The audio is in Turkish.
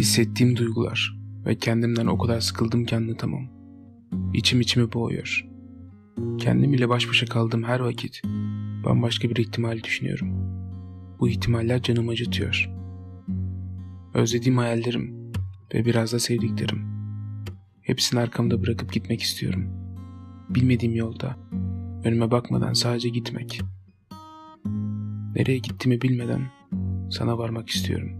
Hissettiğim duygular ve kendimden o kadar sıkıldım ki anlatamam. İçim içimi boğuyor. Kendim ile baş başa kaldığım her vakit bambaşka bir ihtimal düşünüyorum. Bu ihtimaller canımı acıtıyor. Özlediğim hayallerim ve biraz da sevdiklerim. Hepsini arkamda bırakıp gitmek istiyorum. Bilmediğim yolda, önüme bakmadan sadece gitmek. Nereye gittiğimi bilmeden sana varmak istiyorum.